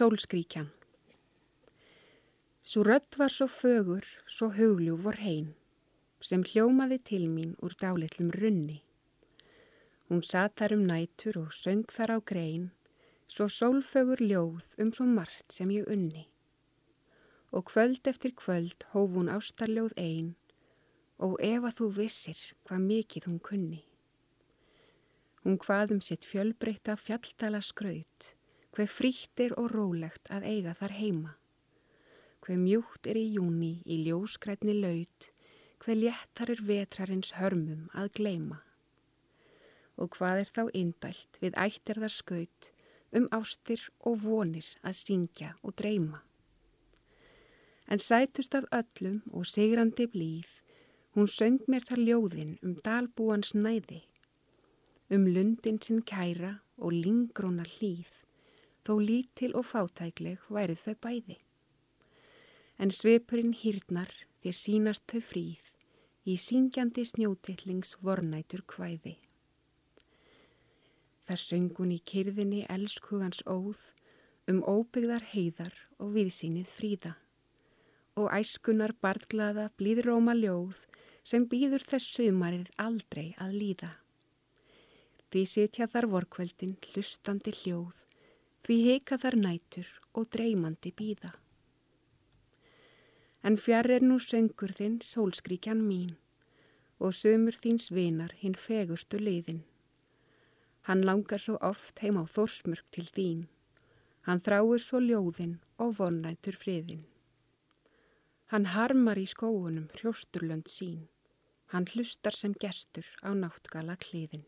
Sólskríkjan Svo rött var svo fögur, svo hugljúf vor heim, sem hljómaði til mín úr dálitlum runni. Hún satt þar um nætur og söng þar á grein, svo sólfögur ljóð um svo margt sem ég unni. Og kvöld eftir kvöld hóf hún ástarljóð einn, og ef að þú vissir hvað mikið hún kunni. Hún hvaðum sitt fjölbreyta fjalltala skraut, hver frítir og rólegt að eiga þar heima. Hver mjúkt er í júni í ljóskrætni laut, hver léttar er vetrarins hörmum að gleima. Og hvað er þá indælt við ættir þar skaut, um ástir og vonir að syngja og dreyma. En sætust af öllum og sigrandi blíð, hún söng mér þar ljóðin um dalbúans næði, um lundin sinn kæra og lingróna hlýð, þó lítil og fátækleg væri þau bæði. En svipurinn hýrnar þér sínast þau fríð í syngjandi snjótillings vornætur hvæði. Þar söngun í kyrðinni elskugans óð um óbyggðar heiðar og viðsýnið fríða og æskunar barðglaða blíðróma ljóð sem býður þess sumarið aldrei að líða. Því sitja þar vorkveldin hlustandi hljóð því heika þar nætur og dreymandi býða. En fjarr er nú söngur þinn sólskríkjan mín og sömur þíns vinar hinn fegurstu liðin. Hann langar svo oft heim á þórsmörk til þín, hann þráir svo ljóðin og vonrættur friðin. Hann harmar í skóunum hrjósturlönd sín, hann hlustar sem gestur á náttgala kliðin.